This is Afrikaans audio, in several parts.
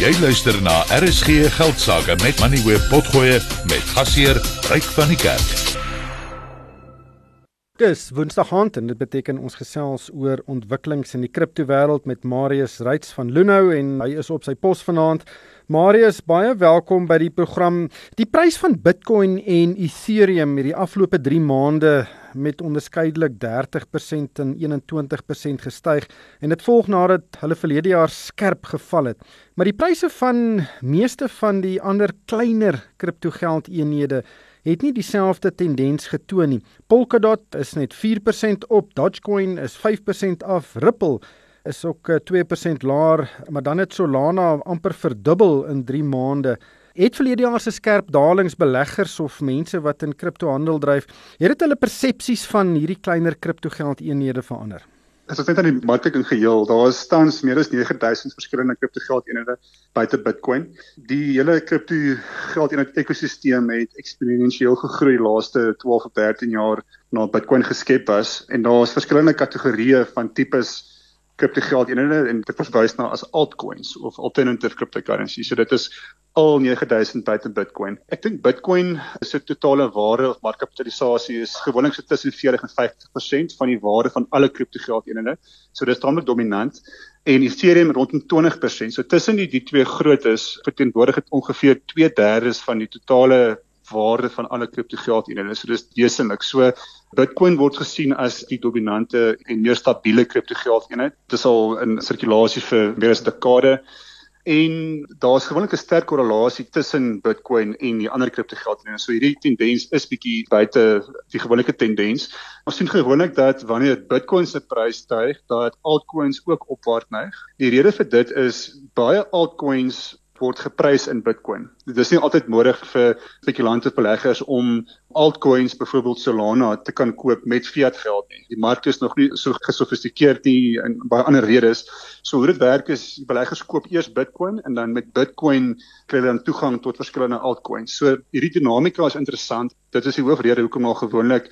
Jy luister na RSG Geldsaake met Money Web Potgoe met gasheer Ryk van die Kerk. Dis Woensdag aand en dit beteken ons gesels oor ontwikkelings in die kriptowêreld met Marius Reitz van Lunou en hy is op sy pos vanaand. Marius, baie welkom by die program. Die prys van Bitcoin en Ethereum het die afgelope 3 maande met onderskeidelik 30% en 21% gestyg en dit volg nadat hulle verlede jaar skerp geval het. Maar die pryse van meeste van die ander kleiner kriptogeldeenhede het nie dieselfde tendens getoon nie. Polkadot is net 4% op, Dogecoin is 5% af, Ripple is ook 2% laer, maar dan het Solana amper verdubbel in 3 maande. Het verlede jaar se skerp dalings beleggers of mense wat in kriptohandel dryf, het dit hulle persepsies van hierdie kleiner kriptogeldeenhede verander? As ons net aan die mark in geheel, daar is tans meer as 9000 verskillende kriptogeldeenhede buite Bitcoin. Die hele kriptogeldeenheid ekosisteem het eksponensieel gegroei die laaste 12 of 13 jaar na Bitcoin geskep is en daar is verskillende kategorieë van tipes kriptogeld eenhede en dit verwys na as altcoins of alternative cryptocurrency. So dit is al 9000 buite Bitcoin. Ek dink Bitcoin se totale waarde of markkapitalisasie is gewoonlik so tussen 40 en 50% van die waarde van alle kriptogeld eenhede. So dis tamelik dominant en Ethereum rondom 20%. So tussen die die twee grootes verteenwoordig dit ongeveer 2/3 van die totale waarde van alle kriptogeldeenhede. So dis wesenlik. So Bitcoin word gesien as die dominante en meer stabiele kriptogeldeenheid. Dit is al in sirkulasie vir meer as 'n dekade en daar's gewoonlik 'n sterk korrelasie tussen Bitcoin en die ander kriptogeldeenhede. So hierdie tendens is bietjie buite die gewone tendens. Ons sien gewoonlik dat wanneer Bitcoin se prys styg, dat altcoins ook opwaarts neig. Die rede vir dit is baie altcoins word geprys in Bitcoin. Dit is nie altyd nodig vir spekulante beleggers om altcoins byvoorbeeld Solana te kan koop met fiat geld nie. Die mark is nog nie so gesofistikeerd nie en baie ander redes. So hoe dit werk is beleggers koop eers Bitcoin en dan met Bitcoin kry hulle dan toegang tot verskillende altcoins. So hierdie dinamika is interessant. Dit is die hoofrede hoekom daar gewoonlik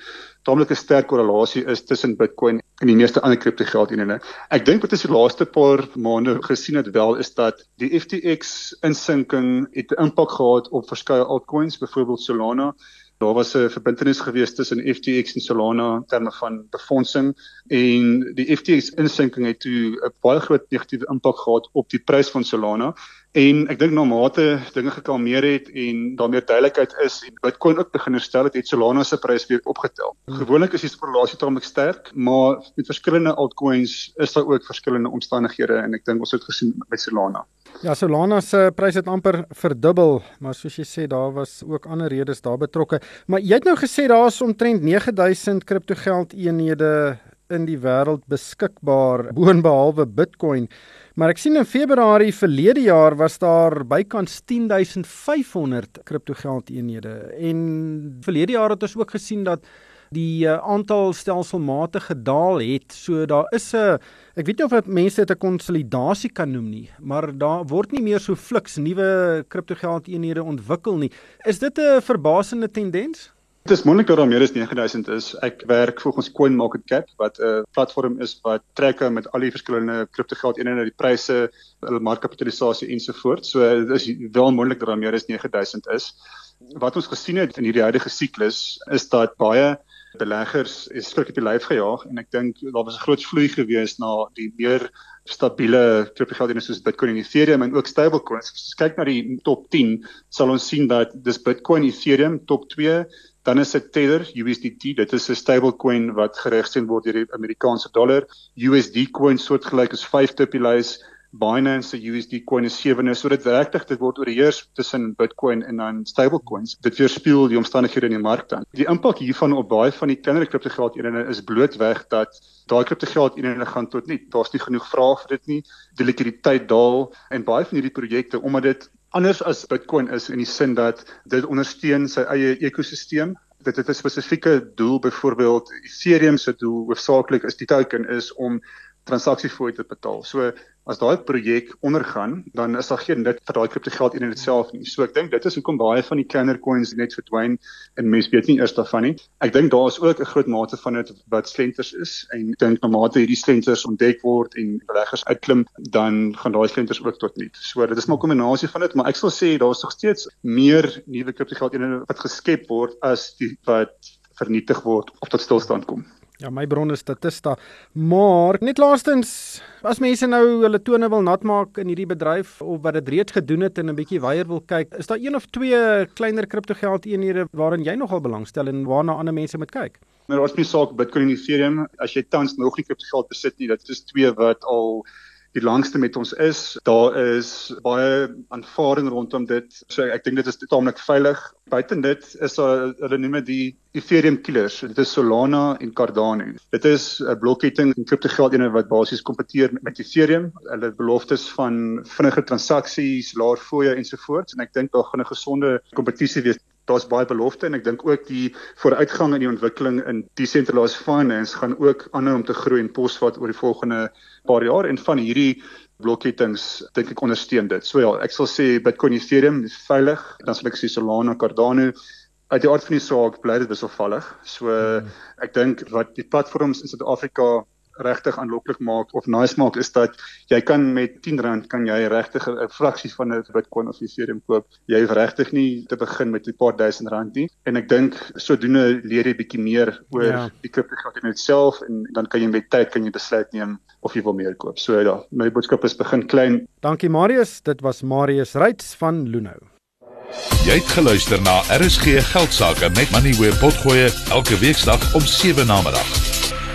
taamlik 'n sterk korrelasie is tussen Bitcoin en die meeste ander kriptogeldeenhede. Ek dink wat ons die laaste paar maande gesien het wel is dat die FTX insinking het 'n impak gehad op verskeie altcoins, byvoorbeeld Solana. Daar was 'n verbintenis gewees tussen FTX en Solana in terme van befondsing en die FTX insinking het toe 'n baie groot negatiewe impak gehad op die prys van Solana. En ek dink na mate dinge gekalmeer het en daar meer duidelikheid is en Bitcoin ook begin herstel het, het Solana se prys weer opgetel. Hmm. Gewoonlik is die korrelasie tamelik sterk, maar met verskillende altcoins is daar ook verskillende omstandighede en ek dink ons het gesien by Solana. Ja, Solana se prys het amper verdubbel, maar soos jy sê, daar was ook ander redes daar betrokke. Maar jy het nou gesê daar is omtrent 9000 kriptogeld eenhede in die wêreld beskikbaar boonbehalwe Bitcoin. Maar ek sien in Februarie verlede jaar was daar bykans 10500 kriptogeldeenhede en verlede jaar het ons ook gesien dat die uh, aantal stelselmatig gedaal het. So daar is 'n ek weet nie of mense dit 'n konsolidasie kan noem nie, maar daar word nie meer so fliks nuwe kriptogeldeenhede ontwikkel nie. Is dit 'n verbasende tendens? Dit is moontlik dat daar meer as 9000 is. Ek werk volgens CoinMarketCap wat 'n platform is wat trek met al die verskillende kriptogeld eenhede, die pryse, hulle markkapitalisasie ensovoorts. So dit is wel moontlik dat daar meer as 9000 is. Wat ons gesien het in hierdie huidige siklus is dat baie beleggers is skrik op die lyf gejaag en ek dink daar was 'n groot vloei gewees na die meer stabiele kriptogeld eenhede soos Bitcoin en Ethereum en ook stablecoins. As ons kyk na die top 10, sal ons sien dat dis Bitcoin, Ethereum top 2 Dan is dit Tether USDT, dit is 'n stablecoin wat geregsteun word deur die Amerikaanse dollar. USD coin soortgelyk is 5 Tupilais, Binance se USD coin is 7. So dit regtig dit word oorheers tussen Bitcoin en dan stablecoins. Dit weerspieël die omstandighede in die mark dan. Die impak hiervan op baie van die kleiner kriptogeldeenhede is blootweg dat daai kriptogeldeenhede gaan tot nie. Daar's nie genoeg vraag vir dit nie. Die likwiditeit daal en baie van hierdie projekte omdat dit anders as Bitcoin is in die sin dat dit ondersteun sy eie ekosisteem. Dit het 'n spesifieke doel, byvoorbeeld Ethereum se doel hoofsaaklik is die token is om transaksiefooi te betaal. So as daai projek ondergaan, dan is daar geen nut vir daai kriptogeld in itself nie. So ek dink dit is hoekom baie van die kleiner coins net verdwyn en mense weet nie eers daarvan nie. Ek dink daar is ook 'n groot mate van dit wat slenters is en ek dink na mate hierdie slenters ontdek word en beleggers uitklim, dan gaan daai slenters ook tot nul. So dit is maar 'n kombinasie van dit, maar ek sal sê daar is nog steeds meer nuwe kriptogeld in wat geskep word as die wat vernietig word of tot stilstand kom. Ja, my bron is Statista. Maar net laastens, as mense nou hulle tone wil nat maak in hierdie bedryf of wat dit reeds gedoen het en 'n bietjie weier wil kyk, is daar een of twee kleiner kriptogeld eenhede waarin jy nogal belangstel en waarna ander mense moet kyk? Nou, as jy saak Bitcoin en Ethereum, as jy tans nog nie kriptogeld besit nie, dit is twee wat al die langste met ons is. Daar is baie aanvaarding rondom dit. So ek dink dit is taamlik veilig. Buiten dit is daar hulle noem dit die Ethereum killers. Dit is Solana en Cardano. Dit is 'n blokketting en kriptogeld eenheid wat basies kompeteer met Ethereum. Hulle beloftes van vinniger transaksies, laer fooie ensovoorts en ek dink daar gaan 'n gesonde kompetisie wees daar's baie belofte en ek dink ook die vooruitgang in die ontwikkeling in decentralized finance gaan ook aanhou om te groei en posvat oor die volgende paar jaar en van hierdie blokkettings dink ek ondersteun dit. So ja, ek sal sê Bitcoin Ethereum is veilig, dan sal ek sê Solana, Cardano uit die aard van die saak bly dit wisselvallig. So hmm. ek dink wat die platforms in Suid-Afrika regtig aanloklik maak of nice maak is dat jy kan met R10 kan jy regtig 'n fraksie van 'n Bitcoin of Ethereum koop. Jy hoef regtig nie te begin met 'n paar duisend rand nie. En ek dink sodoende leer jy bietjie meer oor ja. die kriptograaf in itself en dan kan jy met tyd kan jy besluit neem of jy wil meer koop. So ja, my boodskap is begin klein. Dankie Marius, dit was Marius Reitz van Luno. Jy het geluister na RSG Geldsaake met Money where potgoe elke weeksdag om 7 na middag.